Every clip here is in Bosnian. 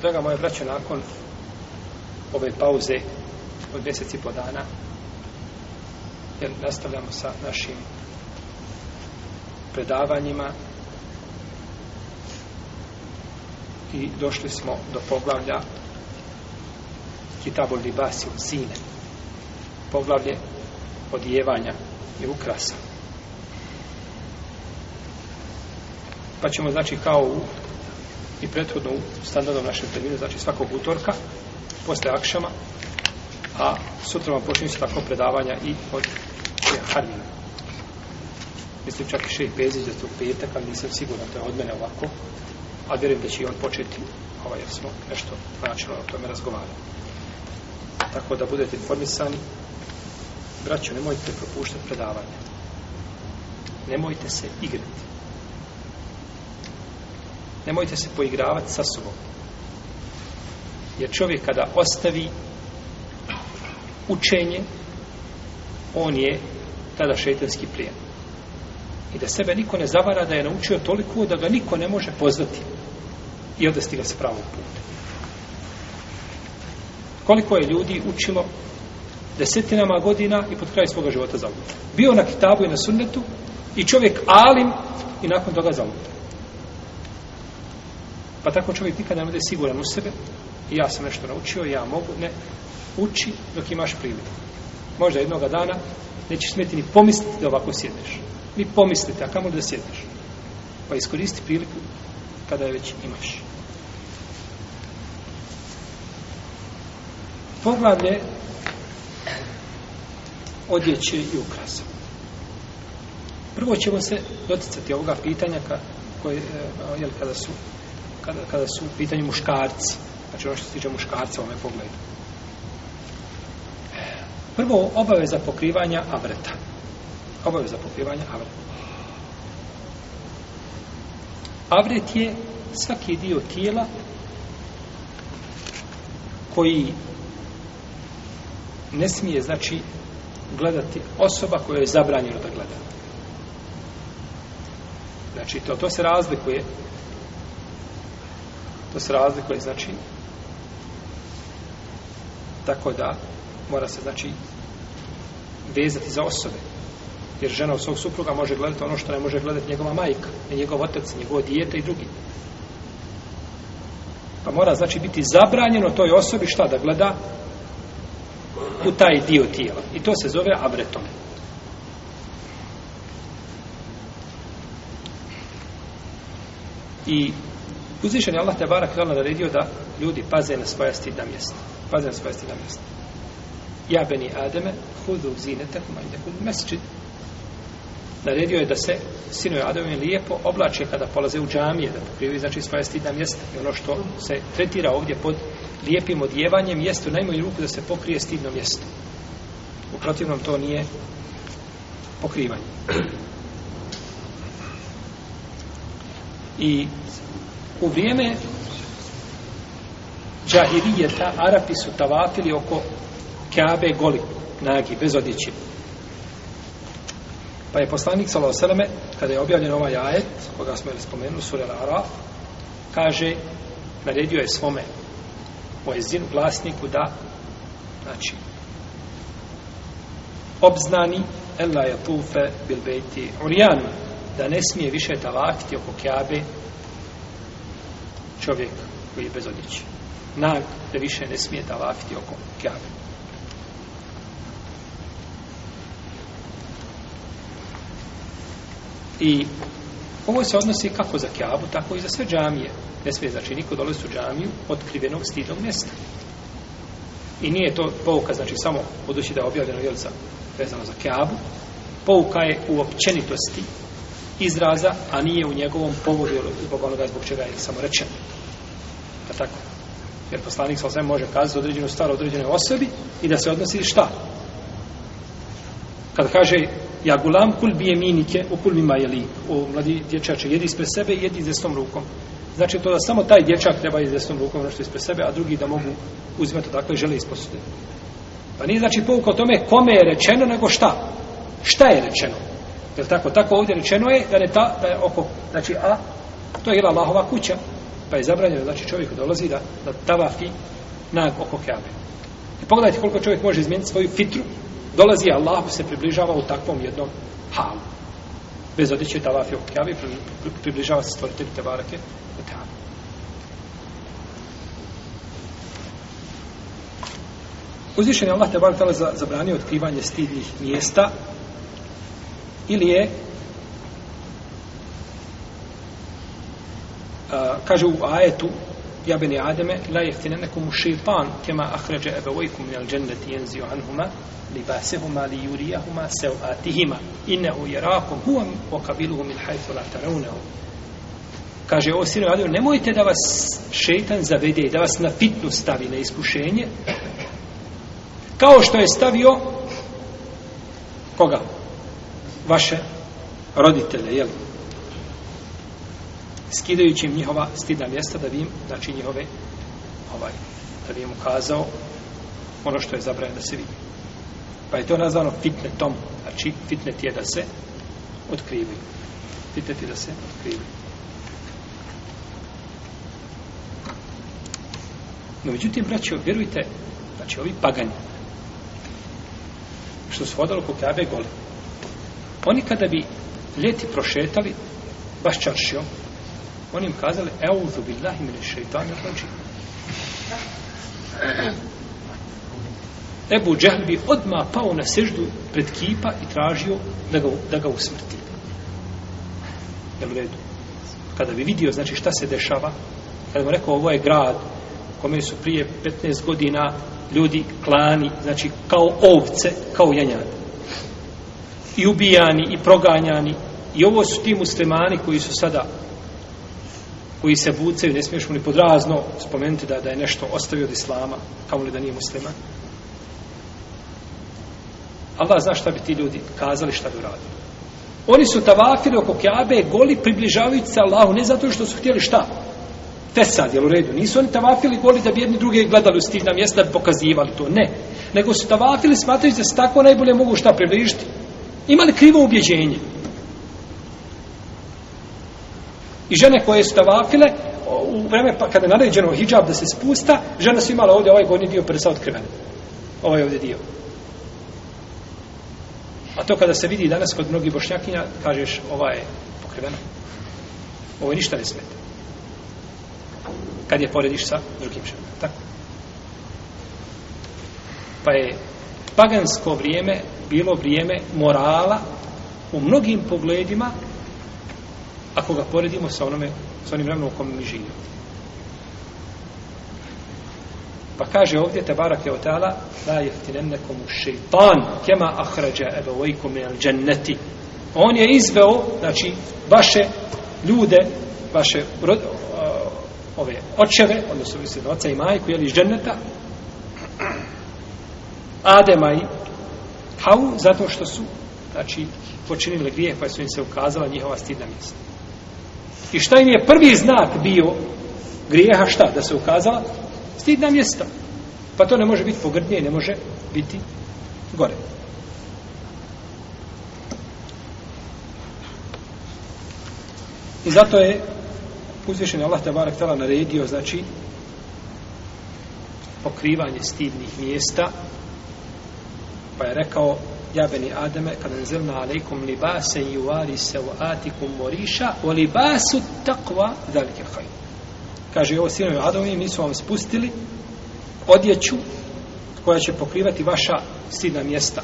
Draga moja braća, nakon ove pauze od deset i po dana, jer nastavljamo sa našim predavanjima i došli smo do poglavlja Kitabu Libasi od Zine. Poglavlje odjevanja i ukrasa. Pa ćemo, znači, kao u i prethodno u standardnom našem terminu, znači svakog utorka, posle akšama, a sutra vam počinju se tako predavanja i od Harmina. Mislim čak i šeji pezić da ste u petak, ali nisam siguran, to je od mene ovako, a vjerujem da će i on početi, ovaj, jer smo nešto načelo o tome razgovarali. Tako da budete informisani, braćo, nemojte propuštati predavanje. Nemojte se igrati nemojte se poigravati sa sobom. Jer čovjek kada ostavi učenje, on je tada šetanski prijem. I da sebe niko ne zavara da je naučio toliko da ga niko ne može pozvati i odvesti ga s pravog puta. Koliko je ljudi učilo desetinama godina i pod kraj svoga života zavuta. Bio na kitabu i na sunnetu i čovjek alim i nakon toga zavuta. Pa tako čovjek nikada ne bude siguran u sebe. I ja sam nešto naučio, ja mogu. Ne, uči dok imaš priliku. Možda jednoga dana nećeš smeti ni pomisliti da ovako sjedneš. Ni pomisliti, a kamo da sjedneš. Pa iskoristi priliku kada je već imaš. Poglavlje odjeće i ukrasa. Prvo ćemo se doticati ovoga pitanja ka, koje, e, jel, kada su kada, kada su u pitanju muškarci. Znači ono što se tiče muškarca u ovome pogledu. Prvo, obaveza pokrivanja avreta. Obaveza pokrivanja avreta. Avret je svaki dio tijela koji ne smije, znači, gledati osoba koja je zabranjeno da gleda. Znači, to, to se razlikuje. To se razlikuje, znači, tako da mora se, znači, vezati za osobe. Jer žena od svog supruga može gledati ono što ne može gledati njegova majka, ne njegov otac, njegovo dijete i drugi. Pa mora, znači, biti zabranjeno toj osobi šta da gleda u taj dio tijela. I to se zove avretom. I Uzvišen je Allah te barak da naredio da ljudi paze na svoja stidna mjesta. Paze na svoja stidna mjesta. Ja beni Ademe, hudu zine tako manje kud mesečit. Naredio je da se sinoj Ademe lijepo oblače kada polaze u džamije, da pokrivi znači svoja stidna mjesta. I ono što se tretira ovdje pod lijepim odjevanjem jeste u najmoj ruku da se pokrije stidno mjesto. U protivnom to nije pokrivanje. I U vrijeme džahirijeta Arapi su tavafili oko Kaabe goli, nagi, bez odjeći. Pa je poslanik Salao Seleme, kada je objavljen ovaj ajet, koga smo ili spomenuli, Surel Araf, kaže, naredio je svome poezinu glasniku da znači obznani Ella je tufe bil bejti Orijanu, da ne smije više tavafiti oko Kaabe čovjek koji je bez odjeće. Nag, da više ne smije da lafiti oko kjave. I ovo se odnosi kako za kjavu, tako i za sve džamije. Ne smije znači niko dolazi u džamiju otkrivenog stidnog mjesta. I nije to pouka, znači samo budući da je objavljeno jel, za, vezano za kjavu, pouka je u općenitosti izraza, a nije u njegovom povodu zbog onoga zbog čega je samo rečeno. Pa tako. Jer poslanik sa osvijem može kazati određenu stvar određenoj osobi i da se odnosi šta? Kad kaže ja gulam kul bije minike u kul mima jeli, u mladi dječače, jedi ispred sebe i jedi desnom rukom. Znači to da samo taj dječak treba jedi desnom rukom nešto ispred sebe, a drugi da mogu uzimati odakle žele isposude. Pa nije znači pouka o tome kome je rečeno, nego šta? Šta je rečeno? Jel tako? Tako ovdje rečeno je da, ne ta, da je oko, znači, a, to je ila Allahova kuća, pa je zabranjeno, znači čovjeku dolazi da, da tavafi na oko Kabe. I pogledajte koliko čovjek može izmijeniti svoju fitru, dolazi Allahu se približava u takvom jednom halu. Bez odjeće tavafi oko Kabe, približava se stvoritelj Tebarake u Teanu. Uzvišen je Allah Tebarake zabranio otkrivanje stidnih mjesta, ili je a, kaže u ajetu ja ben Ademe la jeftinenekum u šeitan kema ahređe ebevojkum jel dženneti jenziu anhuma li basehuma li jurijahuma sev atihima innehu jerakum huam o kabiluhum in hajthu la taraunehum kaže o sinu Ademe nemojte da vas šeitan zavede da vas na fitnu stavi na iskušenje kao što je stavio koga? vaše roditelje, jel? Skidajući im njihova stidna mjesta da bi im, znači njihove, ovaj, da bi im ukazao ono što je zabranjeno da se vidi. Pa je to nazvano fitnetom, znači fitnet je da se otkrivi. Fitnet je da se otkrivi. No, međutim, braćo, vjerujte, znači ovi pagani, što su hodali po kjabe goli, Oni kada bi ljeti prošetali baš čaršijom, oni im kazali, evo uzu billah ime li šeitan ne rođi. Ebu Džehl bi odma pao na seždu pred kipa i tražio da ga, da ga usmrti. Jel redu? Kada bi vidio, znači, šta se dešava, kada bi rekao, ovo je grad kome su prije 15 godina ljudi klani, znači, kao ovce, kao janjade i ubijani i proganjani i ovo su ti muslimani koji su sada koji se bucaju ne smiješ mu ni podrazno spomenuti da, da je nešto ostavio od islama kao li da nije musliman Allah zna šta bi ti ljudi kazali šta bi uradili oni su tavafili oko Kjabe goli približavajući se Allahu ne zato što su htjeli šta te sad, jel u redu, nisu oni tavafili goli da bi jedni druge gledali u stivna mjesta da bi pokazivali to, ne nego su tavafili smatrajući da se tako najbolje mogu šta približiti imali krivo ubjeđenje. I žene koje su tavafile, u vreme pa kada je naređeno hijab da se spusta, žene su imala ovdje ovaj gornji dio prsa otkriven. Ovaj ovdje dio. A to kada se vidi danas kod mnogih bošnjakinja, kažeš, ova je pokrivena. Ovo je ništa ne smeta. Kad je porediš sa drugim ženom. Tako? Pa je pagansko vrijeme bilo vrijeme morala u mnogim pogledima ako ga poredimo sa, onome, sa onim vremenom u kojem mi živimo. Pa kaže ovdje te barak je otala la jeftinem nekomu šeitan kema ahređe ebevojku me al dženneti. On je izveo znači vaše ljude vaše rod, ove očeve, odnosno mislim oca i majku, jel iz dženneta Adema i Havu, zato što su znači, počinili grijeh, pa su im se ukazala njihova stidna mjesta. I šta im je prvi znak bio grijeha, šta, da se ukazala? Stidna mjesta. Pa to ne može biti pogrdnije, ne može biti gore. I zato je uzvišen Allah Tabarak Tala naredio, znači, pokrivanje stidnih mjesta, pa je rekao ja beni Ademe kad enzelna alejkum libase i uvari se u atikum moriša o libasu takva velike haj kaže ovo sinovi Adovi mi su vam spustili odjeću koja će pokrivati vaša stidna mjesta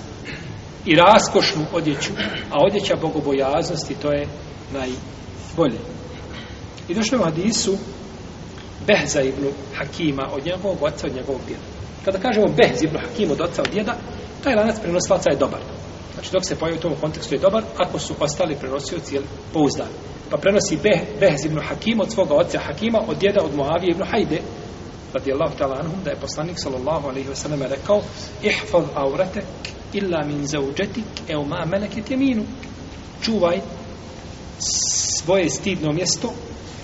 i raskošnu odjeću a odjeća bogobojaznosti to je najbolje i došlo u hadisu Behza ibn Hakima od njegovog oca, od njegovog djeda. Kada kažemo Behz ibn Hakim od oca, od djeda, taj lanac prenoslaca je dobar. Znači, dok se pojavi u tom kontekstu je dobar, ako su ostali prenosioci, je pouzdan. Pa prenosi Beh, Behz ibn Hakim od svoga oca Hakima, od djeda od Moavije ibn Hajde, radijallahu ta'ala anhum, da je poslanik, sallallahu alaihi wa sallam, rekao, ihfav auratek illa min zauđetik euma meleke tjeminu. Čuvaj svoje stidno mjesto,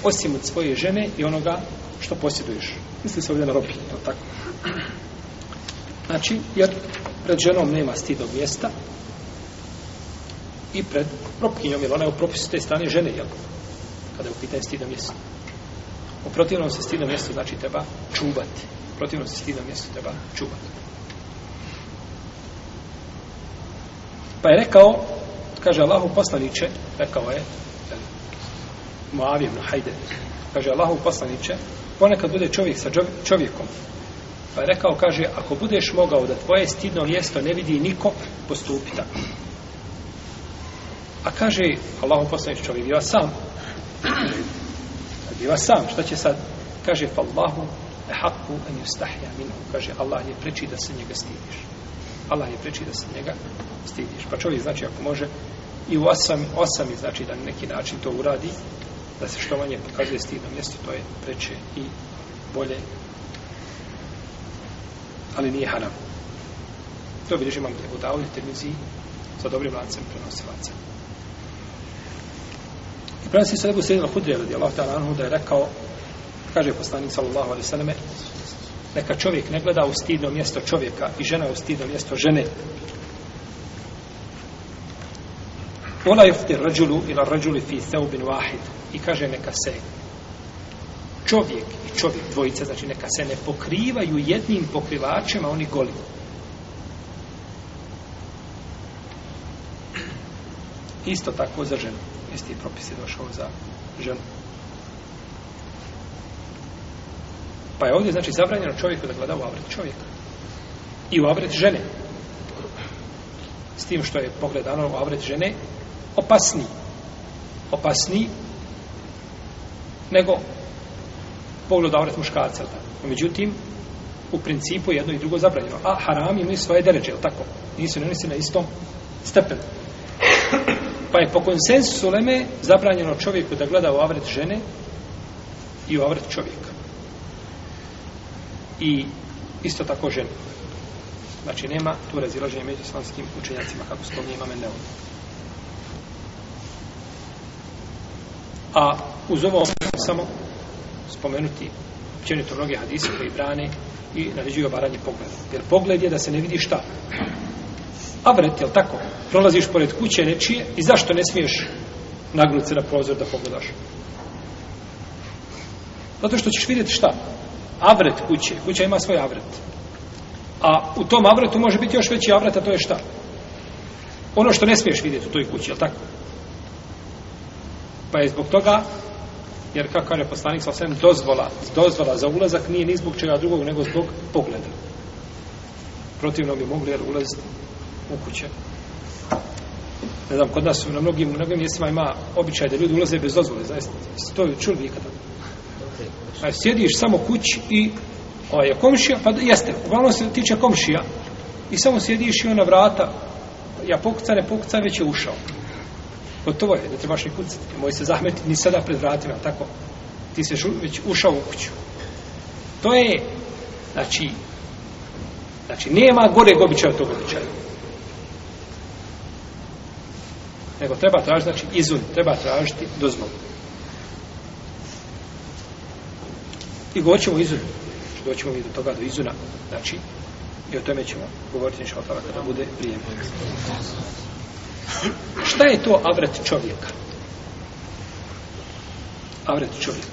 osim od svoje žene i onoga što posjeduješ. Misli se ovdje na ropi, tako. Znači, jer pred ženom nema stidnog mjesta i pred propkinjom, jer ona je u propisu te strane žene, jel? Kada je u pitanju stidno mjesto. U protivnom se stidno mjesto znači treba čuvati. U protivnom se stidno mjesto treba čuvati. Pa je rekao, kaže Allahu poslaniče, rekao je, e, Moavijem na Hajde, kaže Allahu poslaniče, ponekad bude čovjek sa čovjekom, Pa je rekao, kaže, ako budeš mogao da tvoje stidno mjesto ne vidi niko, postupi tako. A kaže, Allaho poslaniš čovjek, biva sam. Biva sam, šta će sad? Kaže, fa Allahu, e haku en yustahja minu. Kaže, Allah je preči da se njega stidiš. Allah je preči da se njega stidiš. Pa čovjek, znači, ako može, i u osami, osami znači da neki način to uradi, da se što manje pokazuje stidno mjesto, to je preče i bolje ali nije haram. To bi režim Ebu Dawud i Tirmizi sa dobrim lancem prenosilaca. I prenosi se Ebu Sredina Hudrija radi Allah ta'ala anhu da je rekao, kaže poslanik sallallahu alaihi sallam, neka čovjek ne gleda u stidno mjesto čovjeka i žena u stidno mjesto žene. Ona jufti rađulu ila rađuli fi theubin wahid i kaže neka se čovjek i čovjek, dvojica, znači neka se ne pokrivaju jednim pokrivačem, a oni goli. Isto tako za ženu. Isti propis je došao za ženu. Pa je ovdje, znači, zabranjeno čovjeku da gleda u avret čovjeka. I u avret žene. S tim što je pogledano u avret žene, opasni. Opasni nego pogled avret muškarca. Tako. Međutim, u principu jedno i drugo zabranjeno. A haram imaju svoje deređe, je tako? Nisu ne nisi na istom stepenu. Pa je po konsensusu Leme zabranjeno čovjeku da gleda u avret žene i u avret čovjeka. I isto tako žene. Znači, nema tu razilaženje među islamskim učenjacima, kako se to nije imame neodno. A uz ovo samo spomenuti općenito mnoge hadise koji brane i naređuju obaranje pogleda. Jer pogled je da se ne vidi šta. A vret, jel tako? Prolaziš pored kuće nečije i zašto ne smiješ nagnuti se na prozor da pogledaš? Zato što ćeš vidjeti šta? Avret kuće. Kuća ima svoj avret. A u tom avretu može biti još veći avret, a to je šta? Ono što ne smiješ vidjeti u toj kući, jel tako? Pa je zbog toga jer kakav je poslanik sasvim dozvola, dozvola za ulazak nije ni zbog čega drugog nego zbog pogleda. Protivno bi mogli jer ulaz u kuće. Ne znam, kod nas su na mnogim, mnogim mjestima ima običaj da ljudi ulaze bez dozvole, zaista. To je čuli nikada. Pa sjediš samo kuć i ovaj, komšija, pa jeste, uglavnom se tiče komšija i samo sjediš i ona vrata ja pokuca, ne pokuca, već je ušao. Gotovo je, ne trebaš ni kucati. Moj se zahmeti ni sada pred vratima, tako. Ti se već ušao u kuću. To je, znači, znači, nema gore običaja od tog običaja. Nego treba tražiti, znači, izun, treba tražiti dozvolu. I govorit ćemo izun. Znači, doćemo mi do toga, do izuna. Znači, i o tome ćemo govoriti, inša kada bude prijemno. Šta je to avret čovjeka? Avret čovjeka.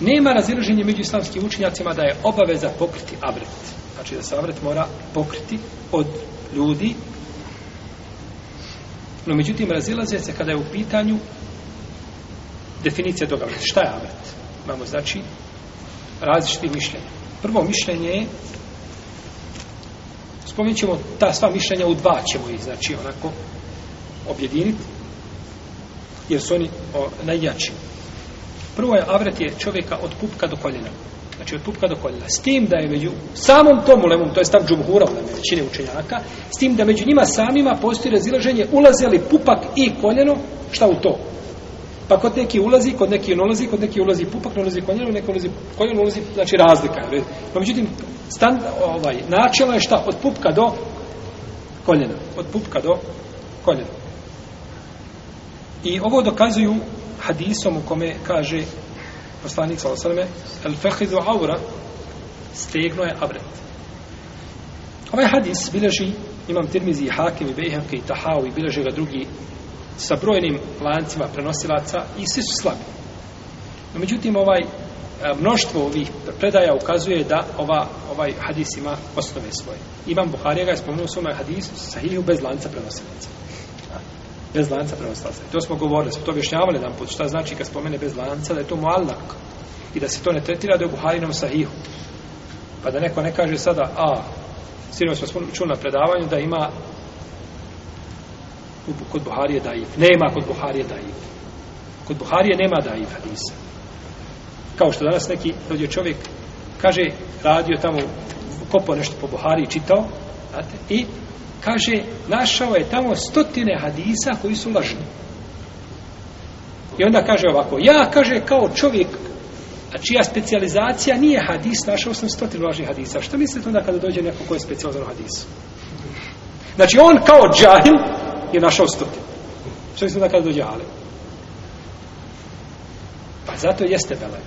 Nema raziloženje među islamskim učinjacima da je obaveza pokriti avret. Znači da se avret mora pokriti od ljudi. No međutim, razilaze se kada je u pitanju definicija toga avret. Šta je avret? Imamo znači različiti mišljenje. Prvo mišljenje je spomenut ćemo ta sva mišljenja u dva ćemo ih, znači, onako objediniti jer su oni o, najjači prvo je avret je čovjeka od pupka do koljena znači od pupka do koljena s tim da je među samom tomu lemom to je stav džumhura u većine učenjaka s tim da među njima samima postoji razilaženje ulaze li pupak i koljeno šta u to Pa kod neki ulazi, kod neki ne ulazi, kod neki ulazi pupak, ne ulazi konjer, neko ulazi konjer, ulazi, znači razlika. Je. Pa međutim, stand, ovaj, načelo je šta? Od pupka do koljena. Od pupka do koljena. I ovo dokazuju hadisom u kome kaže poslanik sa osrme El fehidu aura stegno je avret. Ovaj hadis bileži imam tirmizi i hakim i bejhem i tahavu i bileži ga drugi sa brojnim lancima prenosilaca i svi su slabi. No, međutim, ovaj e, mnoštvo ovih predaja ukazuje da ova, ovaj hadis ima osnove svoje. Imam Buharija ga je spomenuo svoj hadis sa hiju bez lanca prenosilaca. Bez lanca prenosilaca. To smo govorili, smo to objašnjavali jedan put. Šta znači kad spomene bez lanca, da je to mualnak. I da se to ne tretira da je u Buharinom sahihu. Pa da neko ne kaže sada, a, sinom smo čuli na predavanju da ima kod Buharije daif. Nema kod Buharije daif. Kod Buharije nema daif hadisa. Kao što danas neki rodio čovjek kaže, radio tamo kopao nešto po Buhari, čitao znate, i kaže, našao je tamo stotine hadisa koji su lažni. I onda kaže ovako, ja kaže kao čovjek a čija specializacija nije hadis, našao sam stotinu lažnih hadisa. Što mislite onda kada dođe neko koji je specializan hadisu? Znači on kao džahil je našao stoti. Što mislim da kada dođe alim? Pa zato jeste velaj.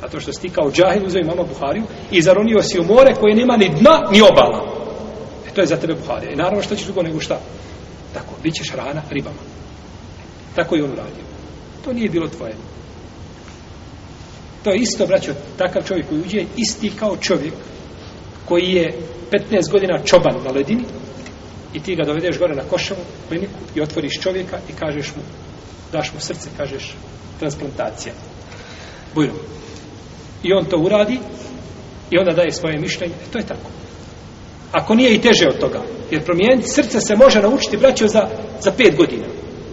Zato što si ti kao džahil uzeo imama Buhariju i zaronio si u more koje nema ni dna ni obala. E to je za tebe Buharija. I naravno što ćeš drugo nego šta? Tako, bit ćeš rana ribama. Tako je on uradio. To nije bilo tvoje. To je isto, braćo, takav čovjek koji uđe, isti kao čovjek koji je 15 godina čoban na ledini, i ti ga dovedeš gore na košavu, kliniku i otvoriš čovjeka i kažeš mu, daš mu srce, kažeš transplantacija. Bujno. I on to uradi i onda daje svoje mišljenje. E, to je tako. Ako nije i teže od toga, jer promijeniti srce se može naučiti braćo za, za pet godina.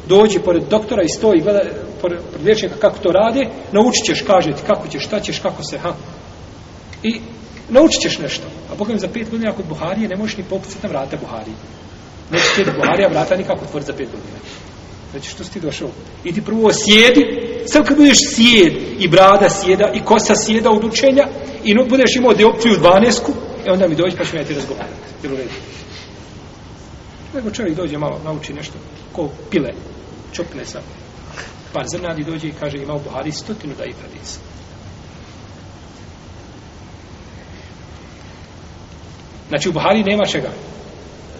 Dođi pored doktora i stoji, gleda, pored, pored liječnika kako to rade, naučit ćeš, kaže ti kako ćeš, šta ćeš, kako se, ha. I naučit ćeš nešto. A pogledam za pet godina kod Buharije ne možeš ni pokucati na vrata Buharije. Neće sjedi Buhari, a vrata nikako otvori za pet godina. Znači, što si ti došao? I ti prvo sjedi, sad kad budeš sjed, i brada sjeda, i kosa sjeda od učenja, i budeš imao deopciju u dvanesku, e onda mi dođi pa ćemo ja ti razgovarati. Jel u redu? Nego čovjek dođe malo, nauči nešto, ko pile, čopne sa par zrnadi dođe i kaže imao Buhari stotinu da i hadisa. Znači u Buhari nema čega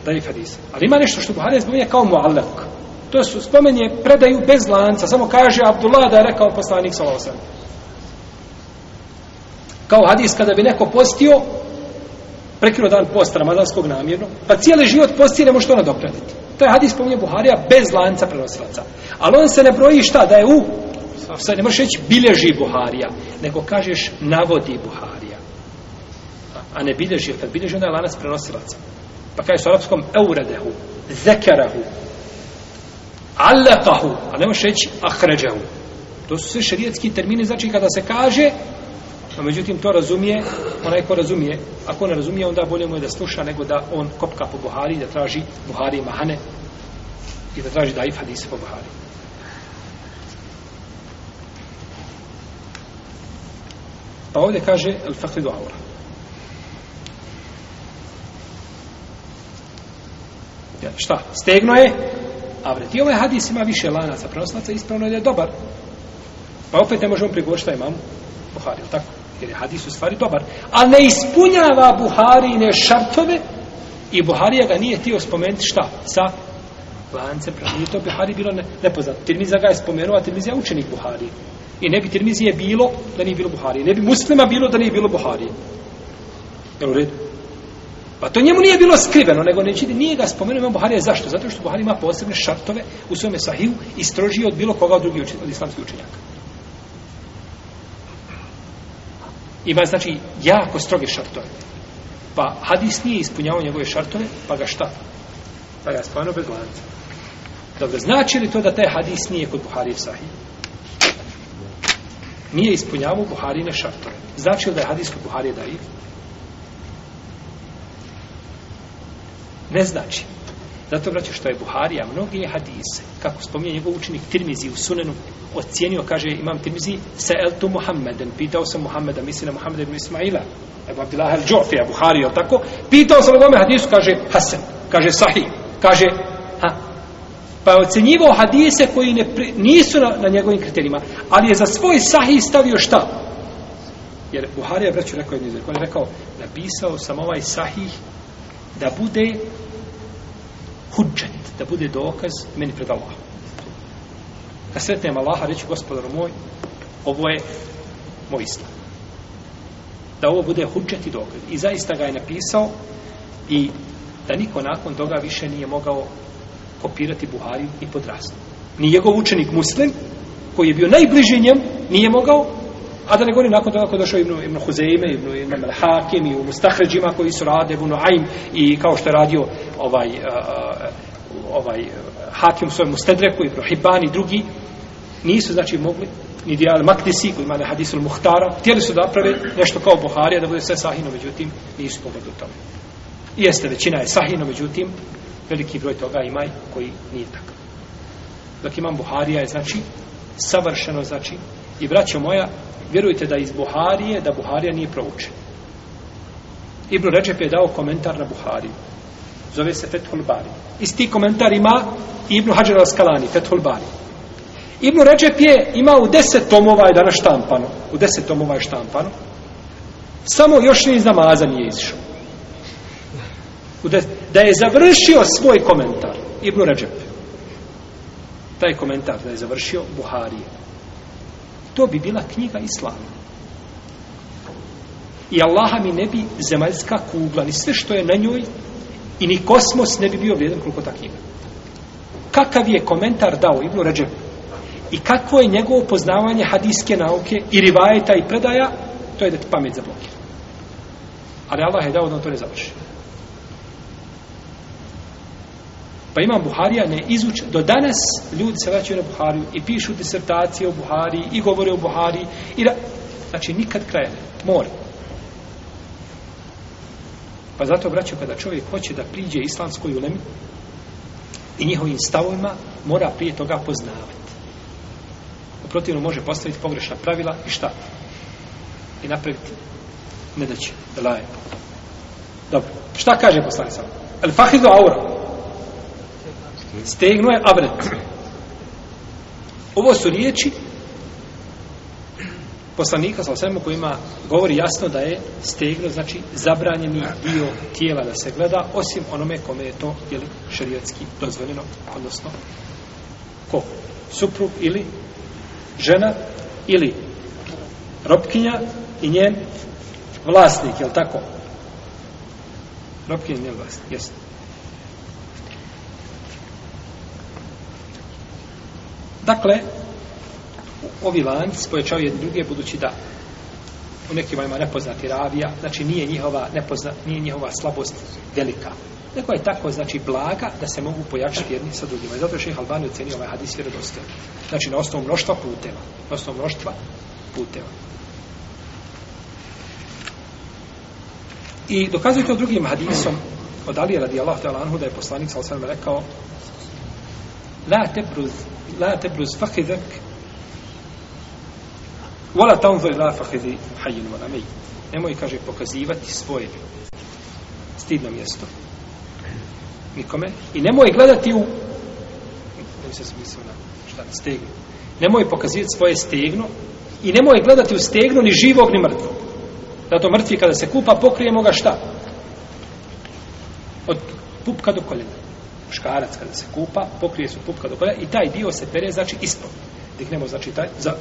taj hadis. Ali ima nešto što Buhari spominje kao muallak. To su spomenje predaju bez lanca. Samo kaže Abdullah da je rekao poslanik sa osam. Kao hadis kada bi neko postio prekino dan posta ramadanskog namjerno, pa cijeli život postije ne može to nadoknaditi. To je hadis spominje Buharija bez lanca prenosilaca. Ali on se ne broji šta da je u sad ne možeš reći bilježi Buharija, nego kažeš navodi Buharija. A ne bilježi, jer kad bilježi onda je lanac prenosilaca. Pa kaže sa arapskom euredehu, zekerahu, alekahu, a ne može reći ahređahu. To su sve šarijetski termini, znači kada se kaže, a međutim to razumije, onaj ko razumije, ako ne razumije, onda bolje mu je da sluša nego da on kopka po Buhari, da traži Buhari mahane i da traži daif hadise po Buhari. Pa ovdje kaže Al-Fakhidu Aura. Jel, šta? Stegno je avret. I ovaj hadis ima više lanaca prenoslaca, ispravno je da je dobar. Pa opet ne možemo prigovor šta imam Buhari, tako? Jer je hadis u stvari dobar. A ne ispunjava Buharine šartove i Buharija ga nije htio spomenuti šta? Sa lancem prenoslaca. Nije to Buhari bilo ne, nepoznat. Tirmiza ga je spomenuo, a Tirmiza je učenik Buhari. I ne bi Tirmizije bilo da nije bilo Buharije. Ne bi muslima bilo da nije bilo Buharije. Jel u redu? Pa to njemu nije bilo skriveno, nego neći, nije ga spomenuo imam Buharija. Zašto? Zato što Buharija ima posebne šartove u svome sahiju i strožije od bilo koga od drugih učenjaka, od islamskih učenjaka. Ima, znači, jako stroge šartove. Pa hadis nije ispunjavao njegove šartove, pa ga šta? Pa ga spomenuo bez lanca. Dobro, znači li to da taj hadis nije kod Buharije sahiju? Nije ispunjavao Buharine šartove. Znači li da je hadis kod Buharije da je? Ne znači. Zato vraću što je Buharija mnogi hadise, kako spominje njegov učenik Tirmizi u Sunenu, ocjenio, kaže imam Tirmizi, se el tu Muhammeden, pitao sam Muhammeda, misli na Muhammeda ibn Ismaila, Ebu Abdullah al Džofija, Buhari, jel tako? Pitao sam ovome hadisu, kaže Hasan, kaže Sahi, kaže ha. Pa je ocenjivao hadise koji ne, pri, nisu na, na njegovim kriterijima, ali je za svoj Sahi stavio šta? Jer Buharija, vraću, rekao je, rekao, napisao sam ovaj Sahih da bude hudžet, da bude dokaz meni pred Allahom. Kad sretnem Allaha, reći gospodaru moj, ovo je moj islam. Da ovo bude hudžet i dokaz. I zaista ga je napisao i da niko nakon toga više nije mogao kopirati Buhariju i podrastu. Ni njegov učenik muslim, koji je bio najbliži njemu, nije mogao, A da ne govorim nakon toga ko je došao Ibn, Ibn Huzeime, Ibn, Ibn Hakim i u Mustahređima koji su rade, Ibn Aym i kao što je radio ovaj, uh, ovaj Hakim u svojemu Stedreku, Ibn Hibban i drugi, nisu znači mogli ni dijal Maktisi koji ima na hadisu Muhtara, htjeli su da prave nešto kao Buharija da bude sve sahino, međutim nisu pogledu tome. Jeste, većina je sahino, međutim veliki broj toga ima koji nije tako. Dok imam Buharija je znači savršeno znači i braćo moja vjerujte da iz Buharije, da Buharija nije proučen. Ibn Recep je dao komentar na Buhariju. Zove se Fethul Bari. Isti komentar ima Ibn Hajar al-Skalani, Fethul Bari. Ibn Recep je ima u deset tomova je danas štampano. U deset tomova je štampano. Samo još ni iz namaza nije izišao. Da je završio svoj komentar, Ibn Recep. Taj komentar da je završio Buharije to bi bila knjiga islama. I Allaha mi ne bi zemaljska kugla, ni sve što je na njoj, i ni kosmos ne bi bio vrijedan koliko ta knjiga. Kakav je komentar dao Ibnu Ređebu? I kakvo je njegovo poznavanje hadijske nauke i rivajeta i predaja? To je da ti pamet zablokira. Ali Allah je dao da on to ne završi. Pa imam Buharija ne izuč... Do danas ljudi se vraćaju na Buhariju i pišu disertacije o Buhariji i govore o Buhariji. I ra... Znači, nikad kraja ne. Mora. Pa zato, braću, kada čovjek hoće da priđe islamskoj ulemi i njihovim stavima, mora prije toga poznavati. U protivnom može postaviti pogrešna pravila i šta? I napraviti ne da će, da laje. Dobro. Šta kaže poslanica? El fahidu aura. Aura stegnuo je avret. Ovo su riječi poslanika sa osvijemu kojima govori jasno da je stegno, znači zabranjeni dio tijela da se gleda, osim onome kome je to ili šarijetski dozvoljeno, odnosno ko? Suprug ili žena ili ropkinja i njen vlasnik, je li tako? Ropkinja i njen vlasnik, jesno. Dakle, ovi lanci spoječaju jedni druge, budući da u nekim ima nepoznati ravija, znači nije njihova, nepozna, nije njihova slabost velika. Neko je tako, znači, blaga da se mogu pojačati jedni sa drugima. I dobro šeha Albani ocenio ovaj hadis vjerodostel. Znači, na osnovu mnoštva puteva. Na osnovu mnoštva puteva. I dokazuju to drugim hadisom od Ali radijallahu ta'ala anhu da je poslanik sa osvrame rekao la tebruz la tebruz fakidak wala tanzir la fakidi hajin wala mejit nemoj kaže pokazivati svoje stidno mjesto nikome i nemoj gledati u ne se smislio na šta na stegnu nemoj pokazivati svoje stegno i nemoj gledati u stegno ni živog ni mrtvog zato mrtvi kada se kupa pokrijemo ga šta od pupka do koljena muškarac kada se kupa, pokrije su pupka do koja i taj dio se pere, znači, ispod. Diknemo, znači, taj, za,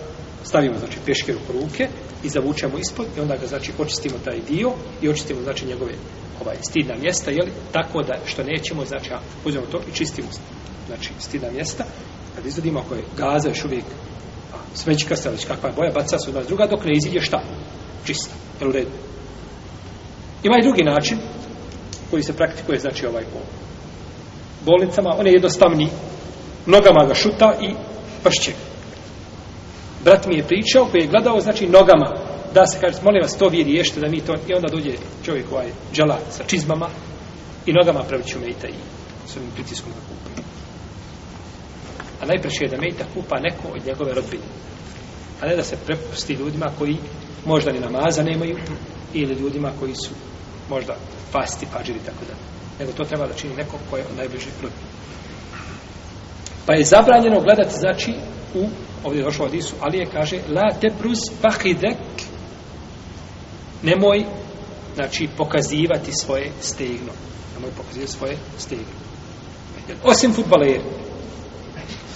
stavimo, znači, peškir u ruke i zavučemo ispod i onda ga, znači, očistimo taj dio i očistimo, znači, njegove ovaj, stidna mjesta, jeli, tako da što nećemo, znači, a uzmemo to i čistimo, znači, stidna mjesta, kad izvedimo, ako je gaza još uvijek a, smećka, stavljeć, kakva je boja, baca se od vas druga, dok ne izidje šta? Čista, jel u redu? Ima i drugi način koji se praktikuje, znači, ovaj pol bolnicama, on je jednostavni. Nogama ga šuta i pašće. Brat mi je pričao koji je gledao, znači, nogama. Da se kaže, molim vas, to vi riješite da mi to... I onda dođe čovjek ovaj džela sa čizmama i nogama praviću ću mejta i s ovim pritiskom ga kupi. A najpreće je da mejta kupa neko od njegove rodbine. A ne da se prepusti ljudima koji možda ni namaza nemaju ili ljudima koji su možda fasti, pađiri, tako dalje nego to treba da čini neko koji je najbliži prvi. Pa je zabranjeno gledati, znači, u, ovdje je došlo od Isu, ali je kaže, la te brus pahidek, nemoj, znači, pokazivati svoje stegno. Nemoj pokazivati svoje stegno. Osim futbaleri.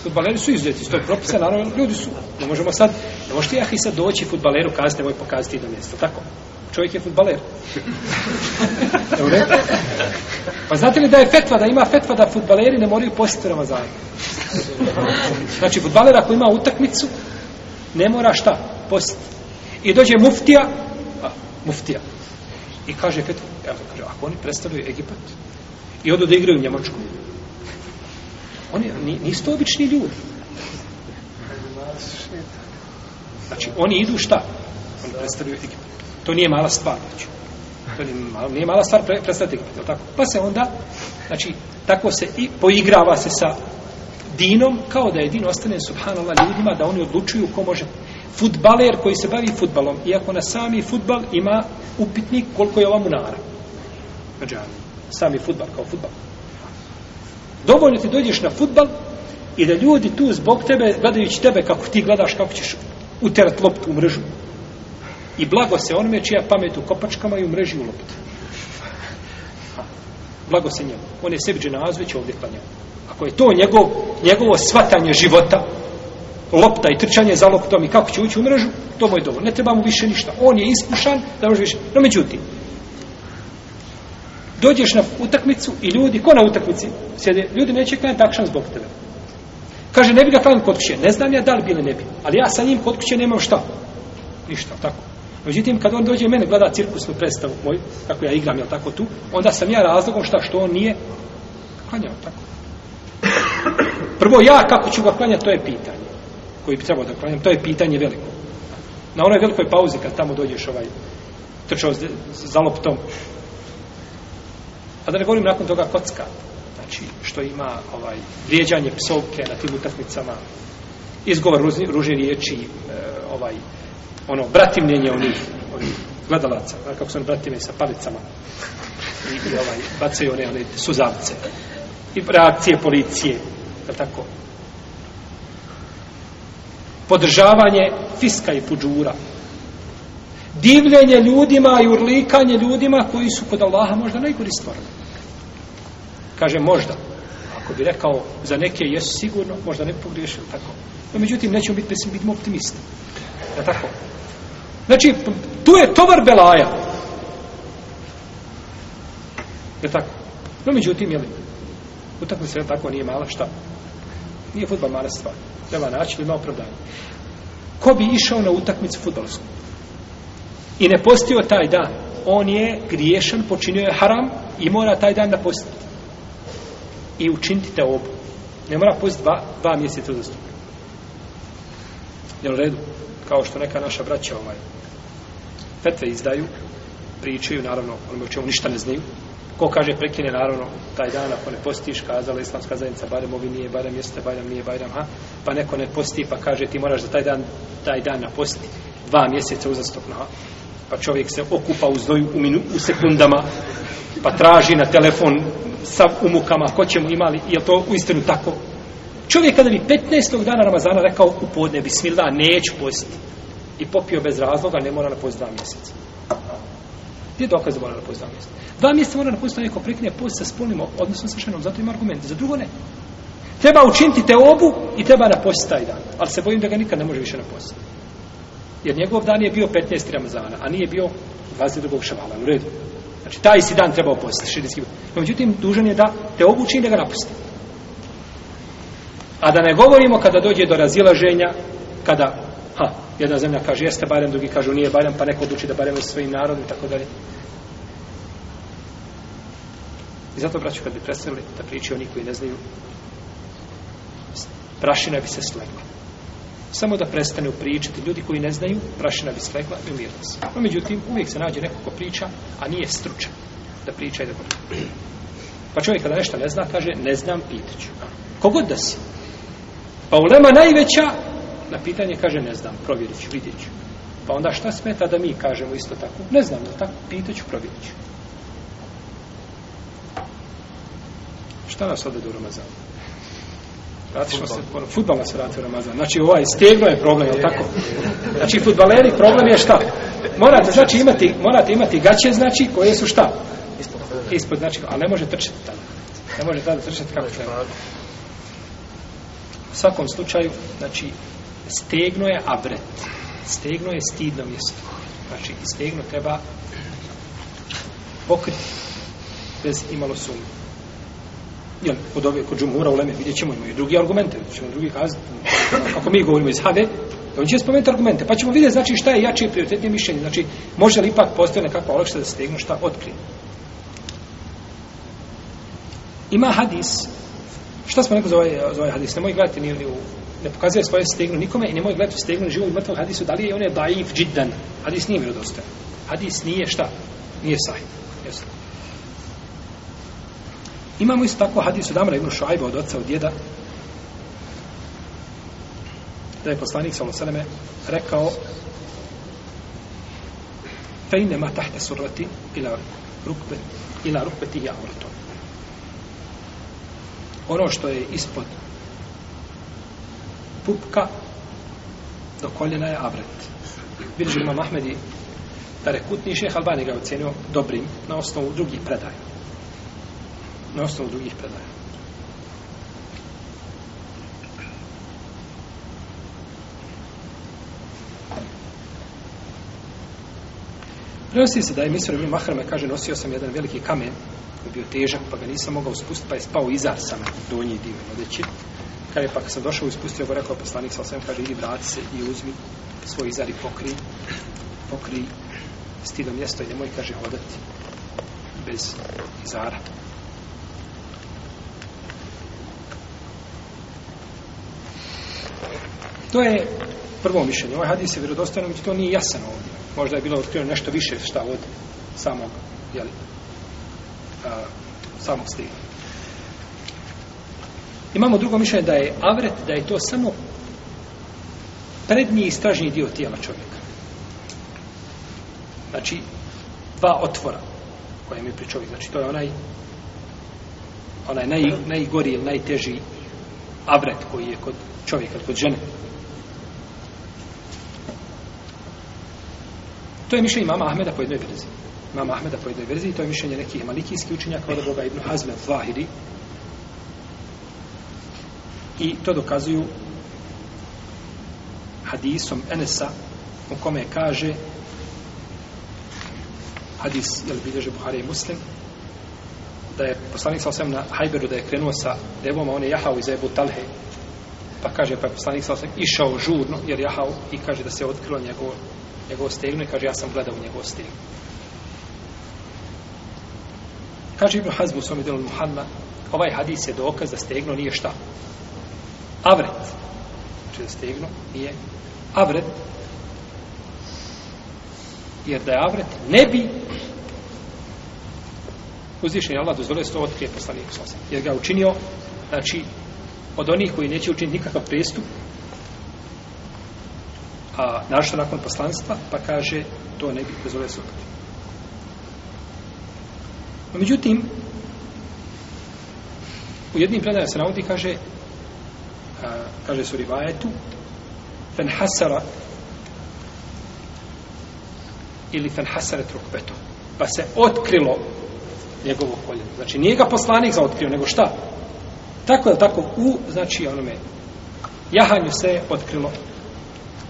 Futbaleri su izuzeti, to je propisa, naravno, ljudi su. Ne možemo sad, ne možete ja i sad doći futbaleru kazati, nemoj pokazati jedno mjesto, tako? Čovjek je futbaler. Evo rekao? Pa znate li da je fetva, da ima fetva da futbaleri ne moraju postiti Ramazan? Znači, futbaler ako ima utakmicu, ne mora šta? Postiti. I dođe muftija, a, muftija, i kaže fetva, evo, kaže, ako oni predstavljaju Egipat, i odu da igraju Njemačku, oni nisu to obični ljudi. Znači, oni idu šta? Oni predstavljaju Egipat. To nije mala stvar, znači. To nije mala, nije mala stvar, predstavite ga, je tako? Pa se onda, znači, tako se i poigrava se sa dinom, kao da je din ostane, subhanallah, ljudima, da oni odlučuju ko može. Futbaler koji se bavi futbalom, iako na sami futbal ima upitnik koliko je ova munara. Znači, sami futbal kao futbal. Dovoljno ti dođeš na futbal i da ljudi tu zbog tebe, gledajući tebe kako ti gledaš, kako ćeš uterati loptu u mrežu, I blago se onome čija pamet u kopačkama i u mreži u loptu. Blago se njemu. On je sebi dženazu već ovdje klanjao. Ako je to njegov, njegovo svatanje života, lopta i trčanje za loptom i kako će ući u mrežu, to mu je dovolj. Ne treba mu više ništa. On je iskušan, da može više. No međutim, dođeš na utakmicu i ljudi, ko na utakmici sjede, ljudi neće klanjati takšan zbog tebe. Kaže, ne bi ga klanjati kod kuće. Ne znam ja da li bi ili ne bi. Ali ja sa njim kod kuće nemam šta. Ništa, tako. Međutim, kad on dođe mene gleda cirkusnu predstavu moju, kako ja igram, jel tako tu, onda sam ja razlogom šta što on nije klanjao, tako. Prvo, ja kako ću ga klanjati, to je pitanje koji bi trebao da klanjam, to je pitanje veliko. Na onoj velikoj pauzi kad tamo dođeš ovaj, trčao za loptom. A da ne govorim nakon toga kocka, znači što ima ovaj vrijeđanje psovke na tim utakmicama, izgovor ružne riječi, e, ovaj, ono, bratimljenje onih, onih gledalaca, a kako su oni bratimljeni sa palicama i, i ovaj, bacaju one, one suzavce i reakcije policije, je tako? Podržavanje fiska i puđura. Divljenje ljudima i urlikanje ljudima koji su kod Allaha možda najgori stvarni. Kaže možda. Ako bi rekao za neke jesu sigurno, možda ne pogriješio, tako. No, međutim, nećemo biti, mislim, biti optimisti. Je tako? Znači, tu je tovar belaja. Je tako? No, međutim, jel, utakli se, tako nije mala šta? Nije futbol mala stvar. Treba naći, ima opravdanje. Ko bi išao na utakmicu futbolsku? I ne postio taj dan. On je griješan, počinio je haram i mora taj dan da postiti. I učiniti te obu. Ne mora postiti dva, dva mjeseca za stupnje. Jel u redu? Kao što neka naša braća ovaj, fetve izdaju, pričaju, naravno, onome u čemu ništa ne znaju. Ko kaže prekine, naravno, taj dan, ako ne postiš, kazala islamska zajednica, barem ovi nije, barem jeste, barem nije, barem, ha? Pa neko ne posti, pa kaže, ti moraš za taj dan, taj dan na posti, dva mjeseca uzastopno, ha? Pa čovjek se okupa u zdoju u, minu, u sekundama, pa traži na telefon sa umukama, ko će mu imali, je to u istinu tako? Čovjek kada bi 15. dana Ramazana rekao u podne, bismillah, neću postiti, i popio bez razloga, ne mora napustiti dva mjeseca. Gdje je dokaz da mora napustiti dva mjeseca? Dva mjeseca mora napustiti da neko prekine post sa spolnim odnosom sa ženom, zato ima argumenti. Za drugo ne. Treba učiniti te obu i treba napustiti taj dan. Ali se bojim da ga nikad ne može više napustiti. Jer njegov dan je bio 15. Ramazana, a nije bio 22. Šavala, u redu. Znači, taj si dan treba opustiti, širinski. No, međutim, dužan je da te obuči i da ga napusti. A da ne govorimo kada dođe do razilaženja, kada Ha, jedna zemlja kaže jeste barem, drugi kažu nije barem, pa neko odluči da barem je svojim narodom i tako dalje. I zato, braću, kad bi predstavili da pričaju oni koji ne znaju, prašina bi se slegla. Samo da prestane upričati ljudi koji ne znaju, prašina bi slegla i umirla se. No, međutim, uvijek se nađe neko ko priča, a nije stručan da priča i da govori. Pa čovjek kada nešto ne zna, kaže, ne znam, pitaću. Kogod da si? Pa ulema najveća, na pitanje kaže ne znam, provjerit ću, vidjet ću. Pa onda šta smeta da mi kažemo isto tako? Ne znam, da tako, pitat ću, provjerit ću. Šta nas odde do Ramazana? Vratimo se, futbal nas vrati u Ramazan. Znači ovaj stjeglo je problem, je tako? Znači futbaleri problem je šta? Morate, znači imati, morate imati gaće, znači koje su šta? Ispod, znači, a ne može trčati tamo. Ne može tada trčati kako treba. U svakom slučaju, znači, stegno je abret stegno je stidno mjesto znači i stegno treba pokriti bez imalo sumnje Jel, od ove, kod džumura u Leme, vidjet ćemo, imaju drugi argumente, ćemo drugi kazati, ako mi govorimo iz Have, on će spomenuti argumente, pa ćemo vidjeti, znači, šta je jače i prioritetnije mišljenje, znači, može li ipak postoje nekakva olakšta da stegnu šta otkri. Ima hadis, šta smo neko zove, ovaj, zove ovaj hadis, ne moji gledati ni u ne pokazuje svoje stegno nikome i nemoj gledati stegno živo i mrtvo hadisu, da li je on je daif džiddan, hadis nije bilo dosta. Hadis nije šta? Nije sahib. Yes. Imamo isto tako hadis od Amra ibn Šajba od oca od djeda, da je poslanik sa Losaleme rekao fejne ma tahte surrati ila rukbe ila rukbe ti ja urtu ono što je ispod pupka do koljena je avret. Bilži ima Mahmedi da rekutni šeh Albani ga ocjenio dobrim na osnovu drugih predaja. Na osnovu drugih predaja. Prenosi se da je Misur Ibn Mahrame, kaže, nosio sam jedan veliki kamen, bio težak, pa ga nisam mogao spustiti, pa je spao izar sam, donji dio, odeći. Kaže, pa kad sam došao i spustio ga, rekao poslanik sa osvijem, kaže, idi vrati se i uzmi svoj izar i pokri, pokri stido mjesto i nemoj, kaže, hodati bez izara. To je prvo mišljenje. Ovaj hadis je vjerodostojno, mi to nije jasan ovdje. Možda je bilo otkrivo nešto više šta od samog, jeli, a, samog stila. Imamo drugo mišljenje da je avret, da je to samo prednji i stražnji dio tijela čovjeka. Znači, dva otvora koje mi pri čovjek. Znači, to je onaj, onaj naj, najgori ili najteži avret koji je kod čovjeka, kod žene. To je mišljenje imama Ahmeda po jednoj verziji. Imama Ahmeda po jednoj verziji, to je mišljenje nekih malikijskih učenjaka od Boga Ibn Hazme, Zahiri, i to dokazuju hadisom Enesa u kome kaže hadis jel bilježe Buhari i Muslim da je poslanik sa na Hajberu da je krenuo sa devom a on je jahao iz Ebu Talhe pa kaže pa je poslanik sa išao žurno jer jahao i kaže da se otkrilo njegovo njegov stegno i kaže ja sam gledao njegov stegno kaže Ibn Hazbu u svom Muhanna ovaj hadis je dokaz da stegno nije šta avret. Znači da stegno nije avret. Jer da je avret, ne bi uzvišen je Allah dozvolio se to otkrije poslanik sosem. Jer ga učinio, znači, od onih koji neće učiniti nikakav prestup, a našto nakon poslanstva, pa kaže, to ne bi dozvolio se otkrije. No, međutim, u jednim predajama se navodi, kaže, kaže su rivajetu fen hasara ili fen hasara trukbeto pa se otkrilo njegovo koljeno znači nije ga poslanik za otkrio nego šta tako da tako u znači onome jahanju se je otkrilo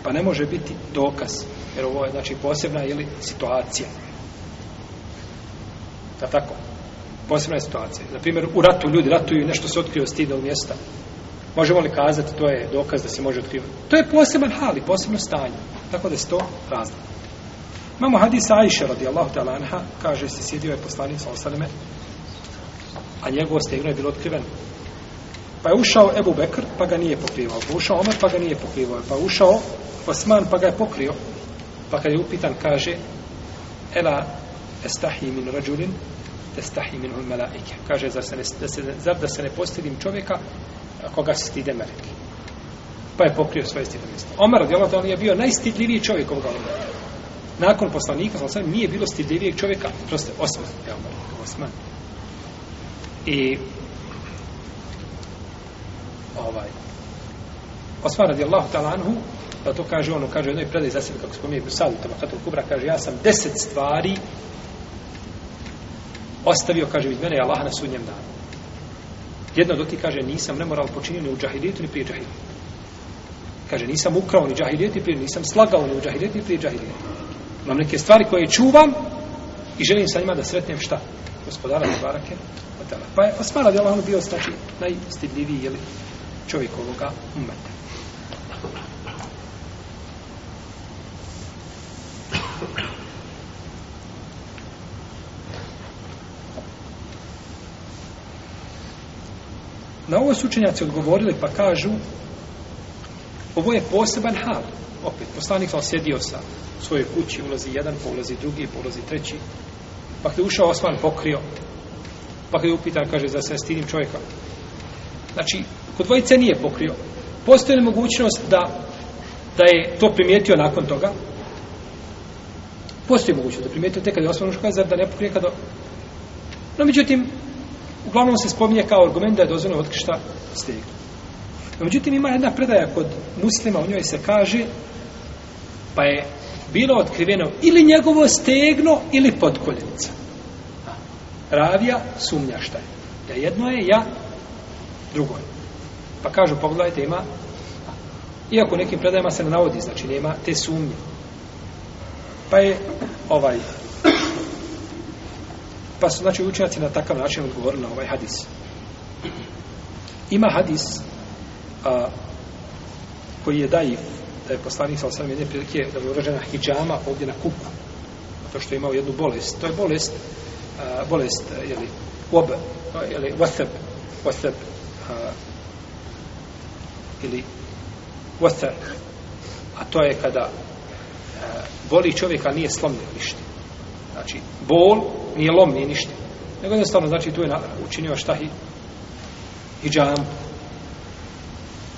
pa ne može biti dokaz jer ovo je znači posebna ili situacija da tako posebna je situacija na primjer u ratu ljudi ratuju nešto se otkrio stidom mjesta Možemo li kazati, to je dokaz da se može otkrivati. To je poseban hal i posebno stanje. Tako da se to razlika. Imamo hadis Aisha radijallahu ta'ala anha, kaže se, sjedio je poslanic Osaleme, a njegovo stegno je bilo otkriveno. Pa je ušao Ebu Bekr, pa ga nije pokrivao. Pa ušao Omer, pa ga nije pokrivao. Pa ušao Osman, pa ga je pokrio. Pa kad je upitan, kaže, Ela estahi min rađulin, estahi min hun Kaže, zar, se ne, da se, zar da se ne postidim čovjeka, koga se stide meleki. Pa je pokrio svoje stidljivosti. Omar radijalahu anhu je bio najstidljiviji čovjek ovog vremena. Nakon poslanika sallallahu alejhi nije bilo stidljivijeg čovjeka, prosto Osman, je Omar, Osman. I ovaj Osman radijallahu ta'ala anhu Pa to kaže ono, kaže jednoj predaj za sebe, kako spominje Bursadu, tamo Katul Kubra, kaže, ja sam deset stvari ostavio, kaže, iz mene je Allah na sudnjem danu. Jedna od ti kaže, nisam nemoral počinio ni u džahilijetu, ni prije džahilijetu. Kaže, nisam ukrao ni džahilijetu, ni prije, nisam slagao ni u džahilijetu, ni prije džahilijetu. Imam neke stvari koje čuvam i želim sa njima da sretnem šta? Gospodara i barake. Pa je Osman radi Allah, on bio znači najstidljiviji jeli, čovjek ovoga umeta. Na ovo su učenjaci odgovorili pa kažu ovo je poseban hal. Opet, poslanik sam sjedio sa svojoj kući, ulazi jedan, pa ulazi drugi, pa ulazi treći. Pa kada je ušao Osman, pokrio. Pa kada je upitan, kaže, za se stidim čovjeka. Znači, kod dvojice nije pokrio. Postoje li mogućnost da, da je to primijetio nakon toga? Postoji mogućnost da primijetio te kada je Osman ušao, kaže, zar da ne pokrije kada... No, međutim, uglavnom se spominje kao argument da je dozvoljeno otkrišta stegno. Međutim, ima jedna predaja kod muslima, u njoj se kaže, pa je bilo otkriveno ili njegovo stegno, ili podkoljenica. Ravija sumnja šta je. Da jedno je, ja, drugo je. Pa kažu, pa pogledajte, ima, iako u nekim predajama se ne navodi, znači nema te sumnje. Pa je ovaj Pa su, znači, učenjaci na takav način odgovorili na ovaj hadis. Ima hadis a, koji je daji da je poslanik sa osam jedne prilike da je urežena hijjama ovdje na kuku. To što je imao jednu bolest. To je bolest, a, bolest, a, jeli, ob, a, jeli, wathab, wathab, a, ili wathab, a to je kada a, boli čovjeka, nije slomljen ništa. Znači, bol nije lom, nije ništa. Nego jednostavno, znači, tu je učinio šta hi, hijjam.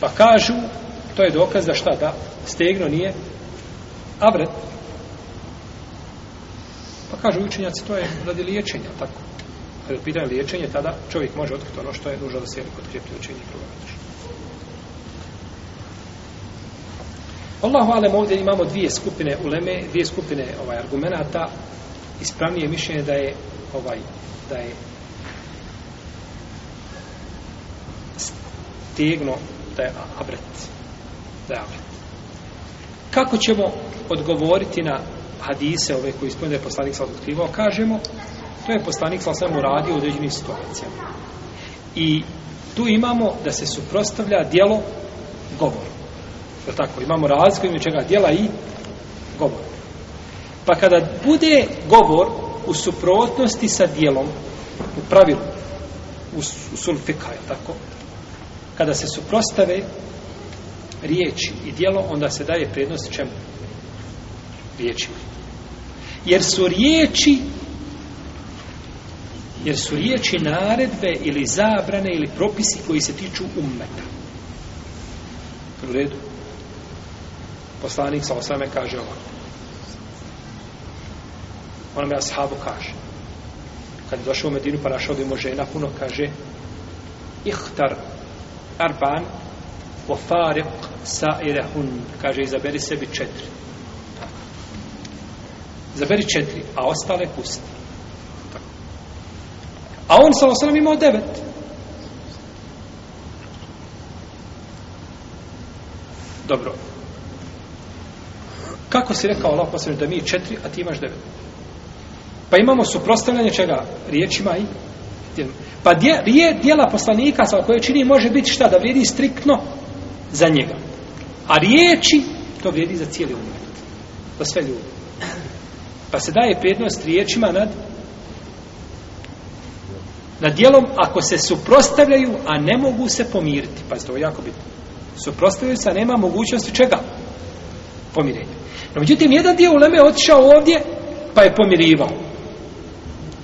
Pa kažu, to je dokaz da šta da, stegno nije avret. Pa kažu učenjaci, to je radi liječenja, tako. Kada je pitanje liječenje, tada čovjek može otkriti ono što je nužno da se jednog otkrijepi učenje problematično. Allahu alem, ovdje imamo dvije skupine uleme, dvije skupine ovaj argumenta ispravnije mišljenje da je ovaj da je stegno da je abret da je abret kako ćemo odgovoriti na hadise ove koji ispravljaju da je poslanik sa otkrivao kažemo to je poslanik sa svemu radi u određenim situacijama i tu imamo da se suprostavlja dijelo govoru Je tako? Imamo razliku ime čega dijela i Pa kada bude govor u suprotnosti sa dijelom, u pravilu, u, u sulfika, je tako? Kada se suprostave riječi i dijelo, onda se daje prednost čemu? Riječima. Jer su riječi jer su riječi naredbe ili zabrane ili propisi koji se tiču ummeta. U redu. Poslanik sa osame kaže ovako ona me ashabu kaže kad je došao u Medinu pa našao bi mu žena puno kaže ihtar arban o farik sa irahun kaže izaberi sebi četiri izaberi četiri a ostale pusti a on sa osram imao devet dobro kako si rekao Allah posljedno da mi je četiri a ti imaš devet Pa imamo suprostavljanje čega? Riječima i djelima. Pa dje, rije, dijela poslanika sa koje čini može biti šta? Da vrijedi striktno za njega. A riječi, to vrijedi za cijeli umet. Za sve ljude. Pa se daje prednost riječima nad na dijelom ako se suprostavljaju, a ne mogu se pomiriti. Pazite, ovo je jako bitno. Suprostavljaju se, a nema mogućnosti čega? Pomirenja. No, međutim, jedan dio u Leme otišao ovdje, pa je pomirivao.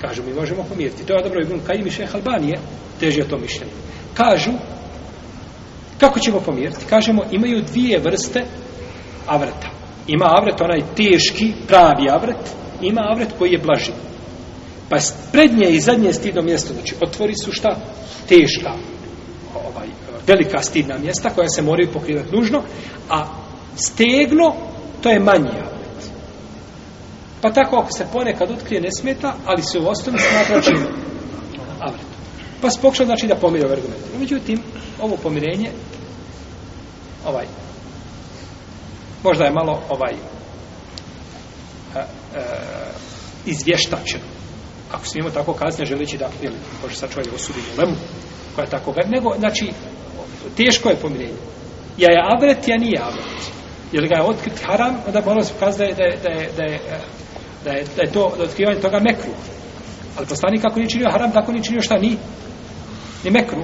Kažu, mi možemo pomiriti. To je dobro, Ibn Kajim i Šeha Albanije teže o to mišljenje. Kažu, kako ćemo pomiriti? Kažemo, imaju dvije vrste avreta. Ima avret, onaj teški, pravi avret, ima avret koji je blaži. Pa prednje i zadnje stidno mjesto, znači, otvori su šta? Teška, ovaj, velika stidna mjesta koja se moraju pokrivati nužno, a stegno, to je manji avret. Pa tako ako se ponekad otkrije ne smeta, ali se u osnovi smatra čim avret. Pa se pokušao znači da pomiri ove argumente. Međutim, ovo pomirenje ovaj možda je malo ovaj e, e, izvještačeno. Ako smijemo tako kazne, želeći da ili, može sa čovjek osudi u lemu koja je tako, nego, znači teško je pomirenje. Ja je avret, ja nije avret. Jer ga je otkrit haram, onda moramo se pokazati da je, da je, da je, da je da je, da je to da otkrivanje toga mekru. Ali poslanik kako nije činio haram, tako nije činio šta ni. Ni mekru.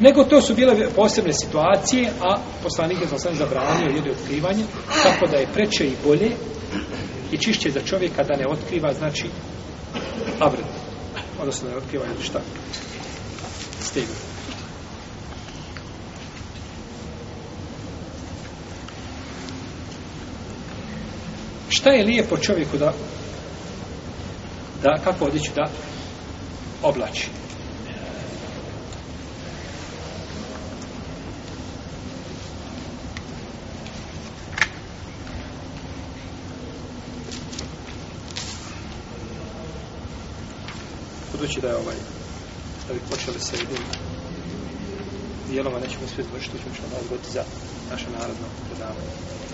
Nego to su bile posebne situacije, a poslanik je poslanik zabranio ljudi otkrivanje, tako da je preče i bolje i čišće za čovjeka da ne otkriva, znači, avret. Odnosno da ne otkriva ili šta. Stegu. Šta je lijepo čovjeku da da kako odjeću da oblači. Budući da je ovaj, da bi počeli sa jednim dijelom, a nećemo uspjeti zvršiti, ćemo ćemo da odgoditi za naše narodno predavanje.